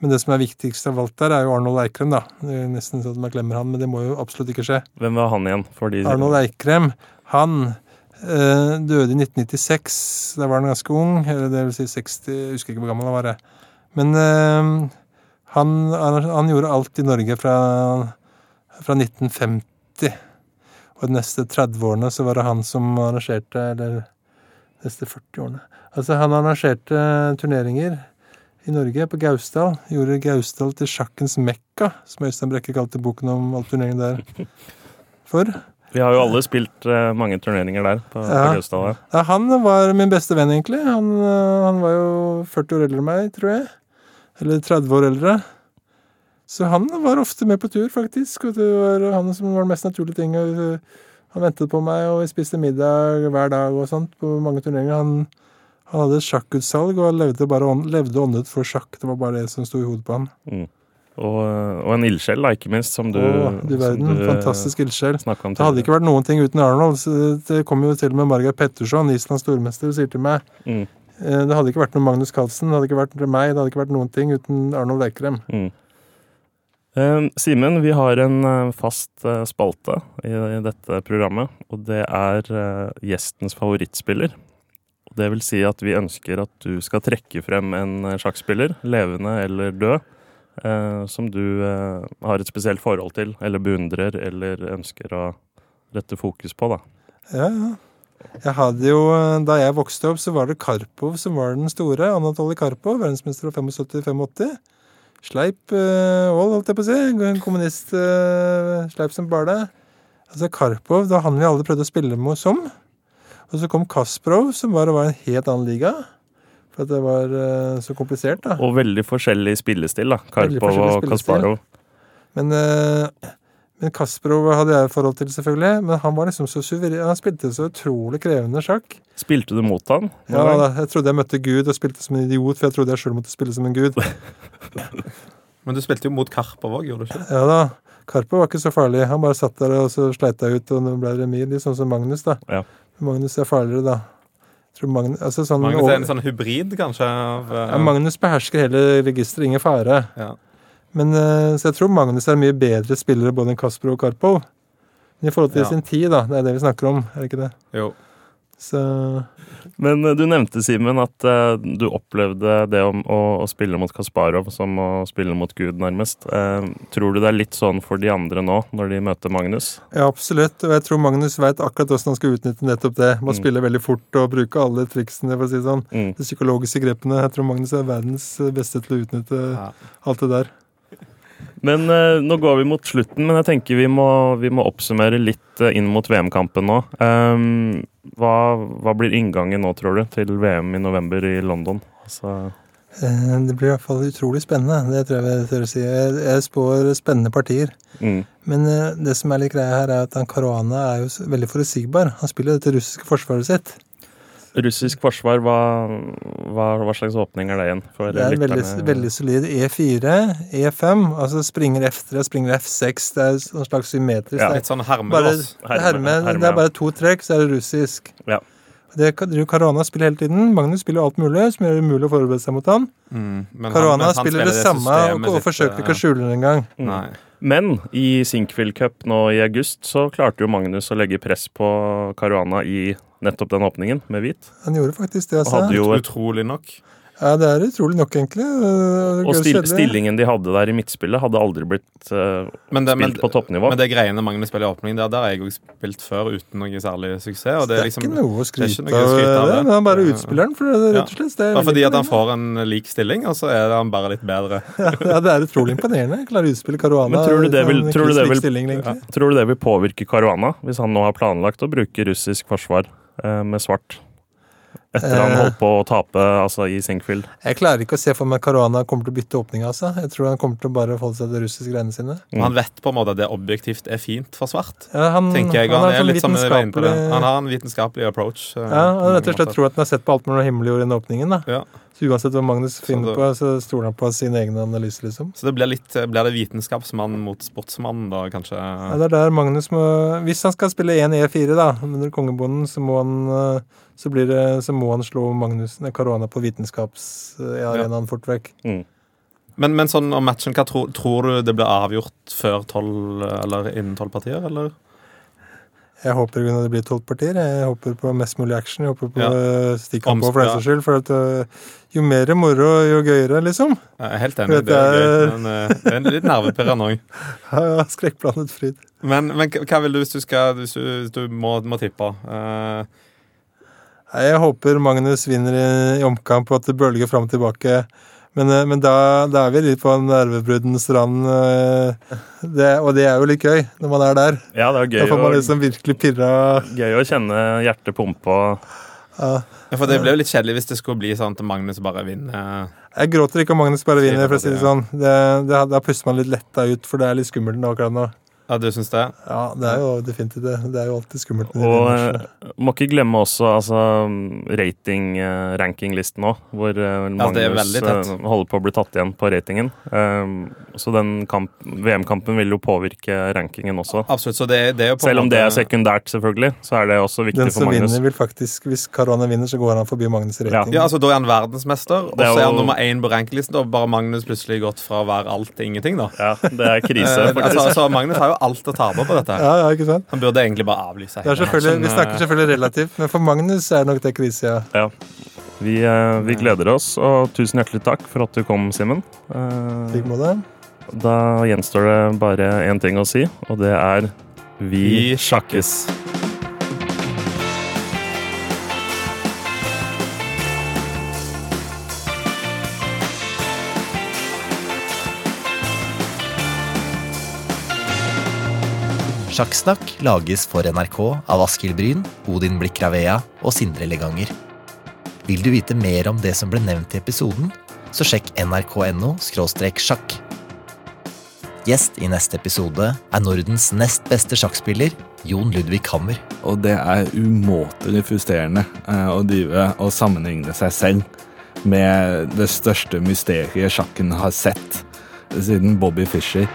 Men det som er viktigst av alt der, er jo Arnold Eikrem, da. Det er nesten sånn at man glemmer han, men det må jo absolutt ikke skje. Hvem var han igjen? Arnold Eikrem, han øh, døde i 1996. Da var han ganske ung. Eller det vil si 60 Jeg husker ikke hvor gammel han var. jeg. Men øh, han, han, han gjorde alt i Norge fra, fra 1950. Og de neste 30 årene så var det han som arrangerte Eller de neste 40 årene. Altså, han arrangerte turneringer i Norge, på Gausdal. Gjorde Gausdal til sjakkens mekka, som Øystein Brekke kalte boken om all turneringen der for. Vi har jo alle spilt eh, mange turneringer der på, på Ja. Gausdal. ja. Ja, han var min beste venn, egentlig. Han, øh, han var jo 40 år eldre enn meg, tror jeg. Eller 30 år eldre. Så han var ofte med på tur, faktisk. Og det var han som var den mest naturlige ting. Øh, Han ventet på meg, og vi spiste middag hver dag og sånt på mange turneringer. Han, han hadde et sjakkutsalg og levde bare levde åndet for sjakk. Det var bare det som sto i hodet på han. Og, og en ildsjel, da, ikke minst, som du, Å, du verden. som du, eh, Fantastisk ildsjel. Det hadde ikke vært noen ting uten Arnold. Det kom jo til og med Margaret Petterson, Islands stormester, og sier til meg Mm. eh, Det hadde ikke vært noe Magnus Carlsen, det hadde ikke vært meg, det hadde ikke vært noen ting uten Arnold Eikrem. Mm. Eh, Simen, vi har en eh, fast eh, spalte i, dette programmet, og det er eh, gjestens favorittspiller. Det vil si at vi ønsker at du skal trekke frem en sjakkspiller, levende eller død, som du har et spesielt forhold til, eller beundrer, eller ønsker å rette fokus på, da. Ja, ja. Jeg hadde jo, Da jeg vokste opp, så var det Karpov som var den store. Anatolij Karpov, verdensmester av 75-85. Sleip uh, holdt jeg på å si. En kommunist uh, sleip som bare det. Altså Karpov, da han vi alle prøvde å spille med som. Og så kom Kasparov, som bare var en helt annen liga. For at det var uh, så komplisert, da. Og veldig forskjellig spillestil, da. Karpov og. Kasparov. Men, eh, men Kasparov hadde jeg forhold til, selvfølgelig. Men han var liksom så suveren. Han spilte så utrolig krevende sjakk. Spilte du mot han? Ja, da, Jeg trodde jeg møtte Gud og spilte som en idiot, for jeg trodde jeg sjøl måtte spille som en gud. Men du spilte jo mot Karpov òg, gjorde du ikke? Ja da. Karpov var ikke så farlig. Han bare satt der og så sleit jeg ut, og det ble remis. Litt sånn som Magnus, da. Ja. Magnus er farligere, da. Tror Magnus, altså sånn, Magnus er en sånn hybrid, kanskje? Av, ja, Magnus behersker hele registeret, ingen fare. ja. Men, eh, så jeg tror Magnus er mye bedre spillere både enn Kasparov og Karpov. Men i forhold til Ja. sin tid, da. Det er det vi snakker om, er det ikke det? Jo. Så Men eh, du nevnte, Simen, at eh, du opplevde det om å, å spille mot Kasparov som å spille mot Gud, nærmest. Eh, tror du det er litt sånn for de andre nå, når de møter Magnus? ja, absolutt. Og jeg tror Magnus veit akkurat hvordan han skal utnytte nettopp det. Man Mm. spille veldig fort og bruke alle triksene, for å si det sånn. Mm. De psykologiske grepene. Jeg tror Magnus er verdens beste til å utnytte Ja. alt det der. Men eh, nå går vi mot slutten, men jeg tenker vi må, vi må oppsummere litt eh, inn mot VM-kampen nå. Um, hva, hva blir inngangen nå, tror du, til VM i november i London? Altså, Eh, Det blir i hvert fall utrolig spennende. Det tror jeg vi tør å si. Jeg jeg spår spennende partier. mm. Men eh, det som er litt greia her, er at Karuana Caruana er jo veldig forutsigbar. Han spiller dette russiske forsvaret sitt. Russisk forsvar, hva, hva, hva slags åpning er det igjen? For Det er veldig, veldig solid E4, E5, altså springer F3, springer F6. Det er en slags symmetrisk. Ja, Litt sånn er bare, hermelås. det, herme, herme, det er bare to trekk, så er det russisk. Ja. Det, Caruana spiller hele tiden. Magnus spiller alt mulig, som gjør det umulig å forberede seg mot han. Mm, men han- Caruana han spiller det samme og, og sitt, forsøker ikke å skjule det engang. Mm. Men i Sinkville Cup nå i august så klarte jo Magnus å legge press på Caruana i nettopp den åpningen med hvit. Han gjorde faktisk det, Og altså. jo Utrolig nok. Ja, det er utrolig nok, egentlig. Og stil stillingen de hadde der i midtspillet, hadde aldri blitt uh, det, spilt men, på toppnivå. men det greiene Magnus spiller i åpning, der, der har jeg òg spilt før uten noe særlig suksess. Og Det det er liksom ikke noe å det er skryte ikke noe å skryte av, det, det. men han bare utspiller den. For det, rett og slett, det er Bare fordi at han får en lik stilling, og så er han bare litt bedre. Ja, det er utrolig imponerende. Klarer å utspille Caruana. Men tror du det i vil- en tror du det vil- stilling, egentlig. Tror du det vil påvirke Caruana, hvis han nå har planlagt å bruke russisk forsvar med svart? Etter han Eh. holdt på å tape altså, i Sinkfield. Jeg klarer ikke å se for meg Caruana kommer til å bytte åpning. Altså. Jeg tror han kommer til å bare forholde seg til de russiske greiene sine. Mm. Han vet på en måte at det objektivt er fint for svart. Ja, han, tenker jeg. han Han, er sånn vitenskapelig- Han har en vitenskapelig approach. eh, Ja, og han rett og slett tror at han har sett på alt mulig himmeljord i den åpningen. da. Ja. Så uansett hva Magnus finner det- på, så stoler han på sin egen analyse, liksom. Så det blir, litt, blir det vitenskapsmann mot sportsmann, da, kanskje? Ja, det er der Magnus må Hvis han skal spille 1 E4, da, under kongebonden, så må han eh, så, blir det, så må han slå Magnussen nei, Caruana på vitenskapsarenaen fort vekk. Mm. Men, men sånn om matchen, hva tror, tror du det blir avgjort før tolv, eller innen tolv partier, eller? Jeg håper det blir tolv partier. Jeg håper på mest mulig action. Jeg håper på Ja. ja. stikkamp for Omsp- den skyld. For at jo mer moro, jo gøyere, liksom. Jeg er helt enig. Det er gøy. Men eh, det er litt nervepirrende òg. Ja, Skrekkblandet fryd. Men, men hva vil du hvis du, skal, hvis du, du må, må tippe? Eh, Nei, Jeg håper Magnus vinner i, i omkamp, og at det bølger fram og tilbake. Men, øh, men da, da er vi litt på nervebruddens rand. Det, og det er jo litt gøy når man er der. Ja, det er Da får man liksom virkelig pirra gøy å kjenne hjertet pumpe og ja. ja, for det blir jo litt kjedelig hvis det skulle bli sånn at Magnus bare vinner. Jeg gråter ikke om Magnus bare vinner, for å si det sånn. Det, det, da puster man litt letta ut, for det er litt skummelt akkurat nå. Ja, du syns det? Ja, det er jo definitivt det. Det er jo alltid skummelt. med Og eh, må ikke glemme også altså, rating, eh, rankinglisten òg, hvor Ja, er Magnus holder på å bli tatt igjen på ratingen. Um, så den VM-kampen vil jo påvirke rankingen også. Absolutt. Så det, det er jo på Selv om det er sekundært, selvfølgelig, så er det også viktig for Magnus. Den som vinner, vil faktisk Hvis Caruana vinner, så går han forbi Magnus i rating. Ja, altså Da er han verdensmester, og så er han jo- nummer én på rankinglisten. Og bare Magnus plutselig gått fra å være alt til ingenting, da. Ja, det er krise, Eh, faktisk. altså, altså, Magnus har jo alt å tape på dette. ja, ja, ikke sant? Han burde egentlig bare avlyse. Det er selvfølgelig, Sånn, vi snakker eh, selvfølgelig relativt, men for Magnus er nok det krise, ja. Ja. Vi, eh, vi gleder oss, og tusen hjertelig takk for at du kom, Simen. Eh, Slik. Da gjenstår det bare én ting å si, og det er vi Vi sjakkes. Sjakksnakk lages for NRK av Askild Bryn, Odin Blikk Ravea og Sindre Leganger. Vil du vite mer om det som ble nevnt i episoden, så sjekk nrk.no sjakk. Gjest i neste episode er Nordens nest beste sjakkspiller, Jon Ludvig Hammer. Og det er umåtelig frustrerende eh, å drive og sammenligne seg selv med det største mysteriet sjakken har sett siden Bobby Fischer